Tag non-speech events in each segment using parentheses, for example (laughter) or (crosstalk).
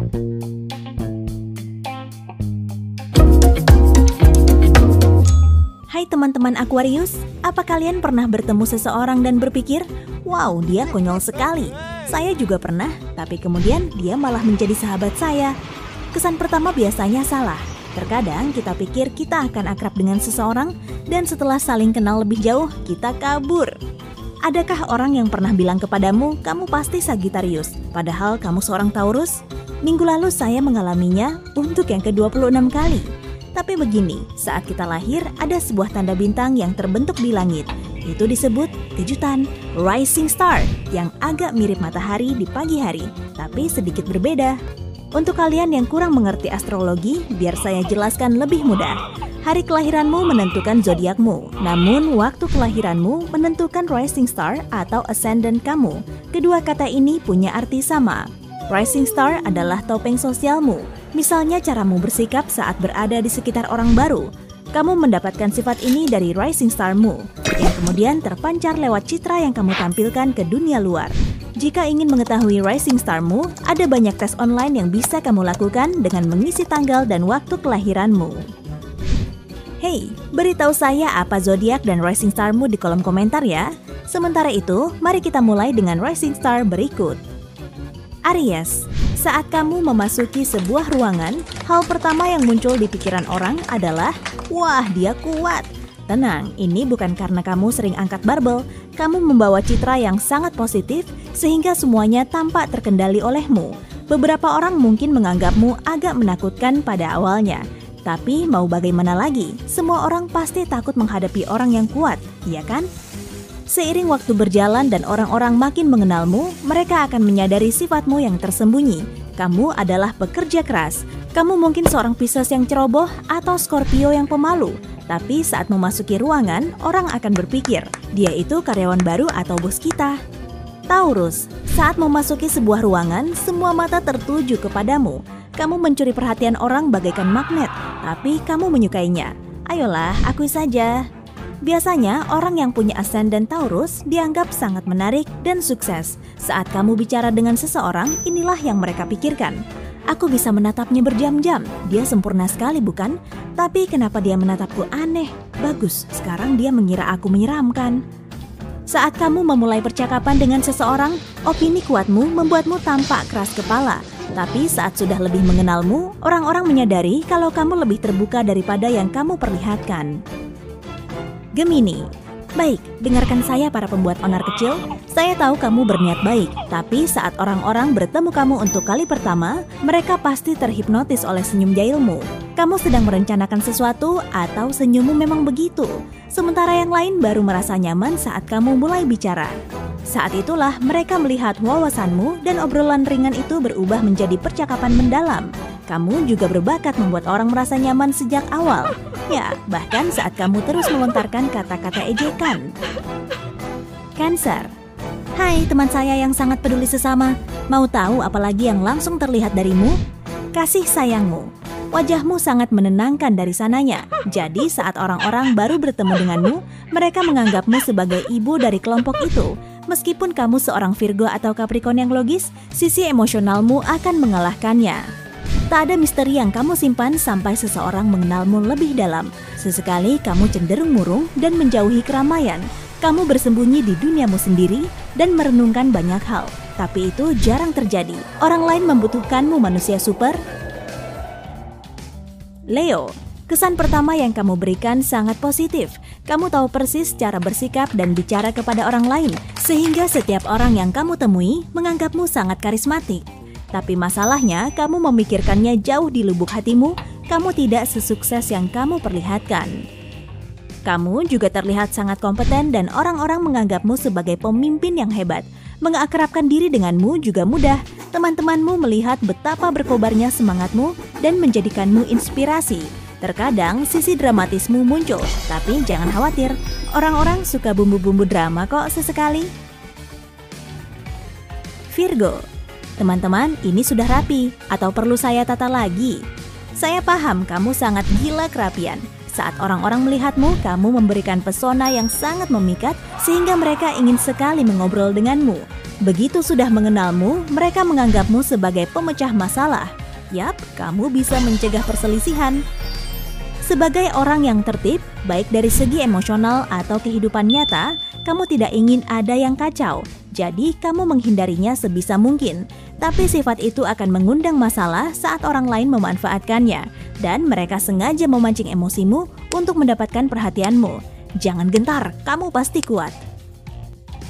Hai teman-teman Aquarius, apa kalian pernah bertemu seseorang dan berpikir, "Wow, dia konyol sekali." Saya juga pernah, tapi kemudian dia malah menjadi sahabat saya. Kesan pertama biasanya salah. Terkadang kita pikir kita akan akrab dengan seseorang dan setelah saling kenal lebih jauh, kita kabur. Adakah orang yang pernah bilang kepadamu, kamu pasti Sagittarius, padahal kamu seorang Taurus? Minggu lalu saya mengalaminya untuk yang ke-26 kali. Tapi begini, saat kita lahir ada sebuah tanda bintang yang terbentuk di langit. Itu disebut kejutan rising star yang agak mirip matahari di pagi hari, tapi sedikit berbeda. Untuk kalian yang kurang mengerti astrologi, biar saya jelaskan lebih mudah. Hari kelahiranmu menentukan zodiakmu, namun waktu kelahiranmu menentukan rising star atau ascendant kamu. Kedua kata ini punya arti sama. Rising star adalah topeng sosialmu, Misalnya caramu bersikap saat berada di sekitar orang baru. Kamu mendapatkan sifat ini dari rising starmu, yang kemudian terpancar lewat citra yang kamu tampilkan ke dunia luar. Jika ingin mengetahui rising starmu, ada banyak tes online yang bisa kamu lakukan dengan mengisi tanggal dan waktu kelahiranmu. Hey, beritahu saya apa zodiak dan rising starmu di kolom komentar ya. Sementara itu, mari kita mulai dengan rising star berikut. Aries, saat kamu memasuki sebuah ruangan, hal pertama yang muncul di pikiran orang adalah, "Wah, dia kuat." Tenang, ini bukan karena kamu sering angkat barbel. Kamu membawa citra yang sangat positif sehingga semuanya tampak terkendali olehmu. Beberapa orang mungkin menganggapmu agak menakutkan pada awalnya. Tapi mau bagaimana lagi, semua orang pasti takut menghadapi orang yang kuat, iya kan? Seiring waktu berjalan dan orang-orang makin mengenalmu, mereka akan menyadari sifatmu yang tersembunyi. Kamu adalah pekerja keras. Kamu mungkin seorang Pisces yang ceroboh atau Scorpio yang pemalu. Tapi saat memasuki ruangan, orang akan berpikir, dia itu karyawan baru atau bos kita. Taurus, saat memasuki sebuah ruangan, semua mata tertuju kepadamu. Kamu mencuri perhatian orang bagaikan magnet, tapi kamu menyukainya. Ayolah, akui saja. Biasanya, orang yang punya ascendant Taurus dianggap sangat menarik dan sukses. Saat kamu bicara dengan seseorang, inilah yang mereka pikirkan. Aku bisa menatapnya berjam-jam. Dia sempurna sekali, bukan? Tapi kenapa dia menatapku aneh? Bagus, sekarang dia mengira aku menyeramkan. Saat kamu memulai percakapan dengan seseorang, opini kuatmu membuatmu tampak keras kepala. Tapi saat sudah lebih mengenalmu, orang-orang menyadari kalau kamu lebih terbuka daripada yang kamu perlihatkan. Gemini. Baik, dengarkan saya para pembuat onar kecil. Saya tahu kamu berniat baik, tapi saat orang-orang bertemu kamu untuk kali pertama, mereka pasti terhipnotis oleh senyum jahilmu. Kamu sedang merencanakan sesuatu atau senyummu memang begitu. Sementara yang lain baru merasa nyaman saat kamu mulai bicara. Saat itulah mereka melihat wawasanmu dan obrolan ringan itu berubah menjadi percakapan mendalam. Kamu juga berbakat membuat orang merasa nyaman sejak awal. Ya, bahkan saat kamu terus melontarkan kata-kata ejekan. Cancer Hai teman saya yang sangat peduli sesama, mau tahu apalagi yang langsung terlihat darimu? Kasih sayangmu. Wajahmu sangat menenangkan dari sananya. Jadi saat orang-orang baru bertemu denganmu, mereka menganggapmu sebagai ibu dari kelompok itu. Meskipun kamu seorang Virgo atau Capricorn yang logis, sisi emosionalmu akan mengalahkannya. Tak ada misteri yang kamu simpan sampai seseorang mengenalmu lebih dalam. Sesekali kamu cenderung murung dan menjauhi keramaian. Kamu bersembunyi di duniamu sendiri dan merenungkan banyak hal. Tapi itu jarang terjadi. Orang lain membutuhkanmu manusia super. Leo, kesan pertama yang kamu berikan sangat positif. Kamu tahu persis cara bersikap dan bicara kepada orang lain, sehingga setiap orang yang kamu temui menganggapmu sangat karismatik. Tapi masalahnya, kamu memikirkannya jauh di lubuk hatimu, kamu tidak sesukses yang kamu perlihatkan. Kamu juga terlihat sangat kompeten dan orang-orang menganggapmu sebagai pemimpin yang hebat. Mengakrabkan diri denganmu juga mudah. Teman-temanmu melihat betapa berkobarnya semangatmu dan menjadikanmu inspirasi. Terkadang sisi dramatismu muncul, tapi jangan khawatir. Orang-orang suka bumbu-bumbu drama kok sesekali. Virgo Teman-teman, ini sudah rapi atau perlu saya tata lagi? Saya paham kamu sangat gila kerapian. Saat orang-orang melihatmu, kamu memberikan pesona yang sangat memikat sehingga mereka ingin sekali mengobrol denganmu. Begitu sudah mengenalmu, mereka menganggapmu sebagai pemecah masalah. Yap, kamu bisa mencegah perselisihan. Sebagai orang yang tertib, baik dari segi emosional atau kehidupan nyata, kamu tidak ingin ada yang kacau. Jadi, kamu menghindarinya sebisa mungkin. Tapi sifat itu akan mengundang masalah saat orang lain memanfaatkannya, dan mereka sengaja memancing emosimu untuk mendapatkan perhatianmu. Jangan gentar, kamu pasti kuat.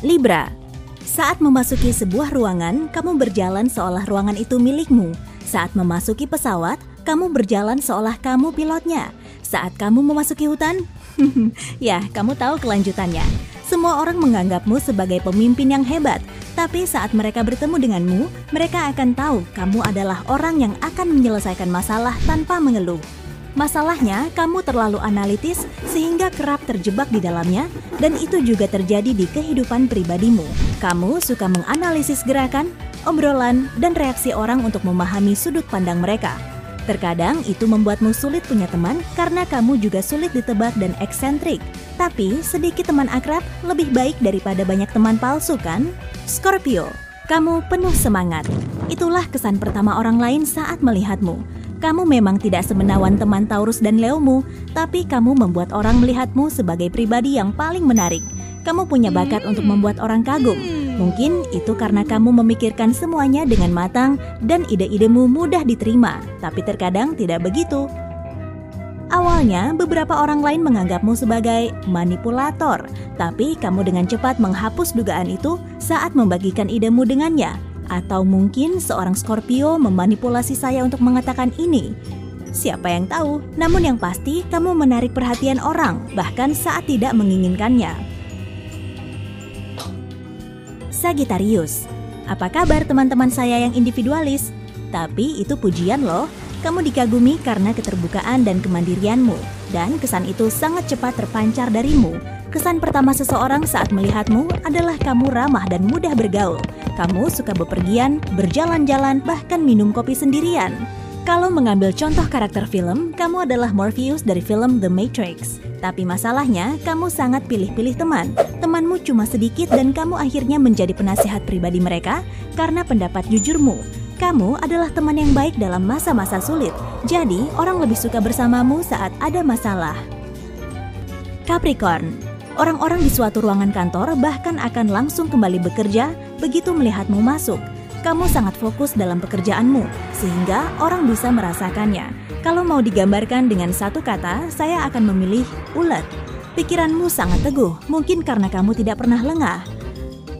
Libra, saat memasuki sebuah ruangan, kamu berjalan seolah ruangan itu milikmu. Saat memasuki pesawat, kamu berjalan seolah kamu pilotnya. Saat kamu memasuki hutan, (laughs) ya, kamu tahu kelanjutannya. Semua orang menganggapmu sebagai pemimpin yang hebat, tapi saat mereka bertemu denganmu, mereka akan tahu kamu adalah orang yang akan menyelesaikan masalah tanpa mengeluh. Masalahnya, kamu terlalu analitis sehingga kerap terjebak di dalamnya, dan itu juga terjadi di kehidupan pribadimu. Kamu suka menganalisis gerakan, obrolan, dan reaksi orang untuk memahami sudut pandang mereka. Terkadang itu membuatmu sulit punya teman karena kamu juga sulit ditebak dan eksentrik. Tapi sedikit teman akrab lebih baik daripada banyak teman palsu kan? Scorpio, kamu penuh semangat. Itulah kesan pertama orang lain saat melihatmu. Kamu memang tidak semenawan teman Taurus dan Leomu, tapi kamu membuat orang melihatmu sebagai pribadi yang paling menarik. Kamu punya bakat untuk membuat orang kagum. Mungkin itu karena kamu memikirkan semuanya dengan matang dan ide-idemu mudah diterima, tapi terkadang tidak begitu. Awalnya, beberapa orang lain menganggapmu sebagai manipulator, tapi kamu dengan cepat menghapus dugaan itu saat membagikan idemu dengannya. Atau mungkin seorang Scorpio memanipulasi saya untuk mengatakan ini. Siapa yang tahu? Namun yang pasti kamu menarik perhatian orang, bahkan saat tidak menginginkannya. Sagittarius, apa kabar teman-teman saya yang individualis? Tapi itu pujian loh. Kamu dikagumi karena keterbukaan dan kemandirianmu, dan kesan itu sangat cepat terpancar darimu. Kesan pertama seseorang saat melihatmu adalah kamu ramah dan mudah bergaul. Kamu suka bepergian, berjalan-jalan, bahkan minum kopi sendirian. Kalau mengambil contoh karakter film, kamu adalah Morpheus dari film The Matrix. Tapi masalahnya, kamu sangat pilih-pilih teman. Temanmu cuma sedikit dan kamu akhirnya menjadi penasihat pribadi mereka karena pendapat jujurmu. Kamu adalah teman yang baik dalam masa-masa sulit. Jadi, orang lebih suka bersamamu saat ada masalah. Capricorn, orang-orang di suatu ruangan kantor bahkan akan langsung kembali bekerja begitu melihatmu masuk. Kamu sangat fokus dalam pekerjaanmu, sehingga orang bisa merasakannya. Kalau mau digambarkan dengan satu kata, saya akan memilih ulet. Pikiranmu sangat teguh, mungkin karena kamu tidak pernah lengah.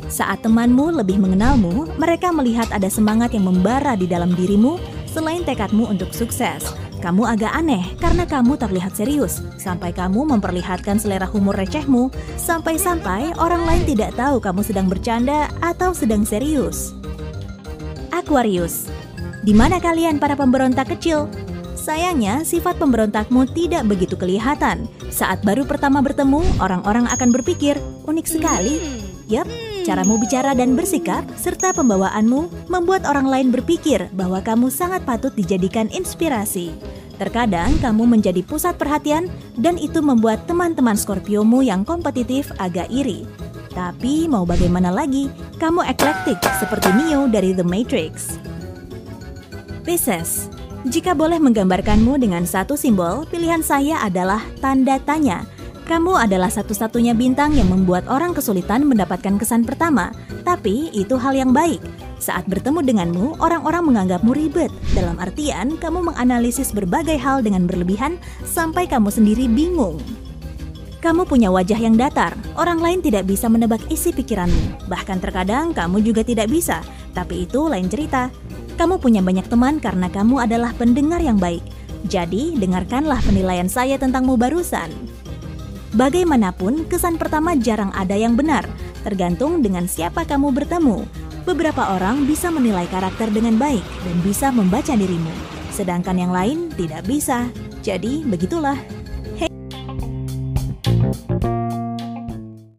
Saat temanmu lebih mengenalmu, mereka melihat ada semangat yang membara di dalam dirimu selain tekadmu untuk sukses. Kamu agak aneh karena kamu terlihat serius, sampai kamu memperlihatkan selera humor recehmu, sampai-sampai orang lain tidak tahu kamu sedang bercanda atau sedang serius. Aquarius, di mana kalian para pemberontak kecil? Sayangnya, sifat pemberontakmu tidak begitu kelihatan. Saat baru pertama bertemu, orang-orang akan berpikir, unik sekali. Yap, caramu bicara dan bersikap, serta pembawaanmu membuat orang lain berpikir bahwa kamu sangat patut dijadikan inspirasi. Terkadang kamu menjadi pusat perhatian dan itu membuat teman-teman Scorpiomu yang kompetitif agak iri. Tapi mau bagaimana lagi, kamu eklektik seperti Neo dari The Matrix. Pisces, jika boleh menggambarkanmu dengan satu simbol, pilihan saya adalah tanda tanya. Kamu adalah satu-satunya bintang yang membuat orang kesulitan mendapatkan kesan pertama, tapi itu hal yang baik. Saat bertemu denganmu, orang-orang menganggapmu ribet. Dalam artian, kamu menganalisis berbagai hal dengan berlebihan sampai kamu sendiri bingung. Kamu punya wajah yang datar, orang lain tidak bisa menebak isi pikiranmu. Bahkan terkadang kamu juga tidak bisa, tapi itu lain cerita. Kamu punya banyak teman karena kamu adalah pendengar yang baik. Jadi, dengarkanlah penilaian saya tentangmu barusan. Bagaimanapun, kesan pertama jarang ada yang benar, tergantung dengan siapa kamu bertemu. Beberapa orang bisa menilai karakter dengan baik dan bisa membaca dirimu, sedangkan yang lain tidak bisa. Jadi, begitulah.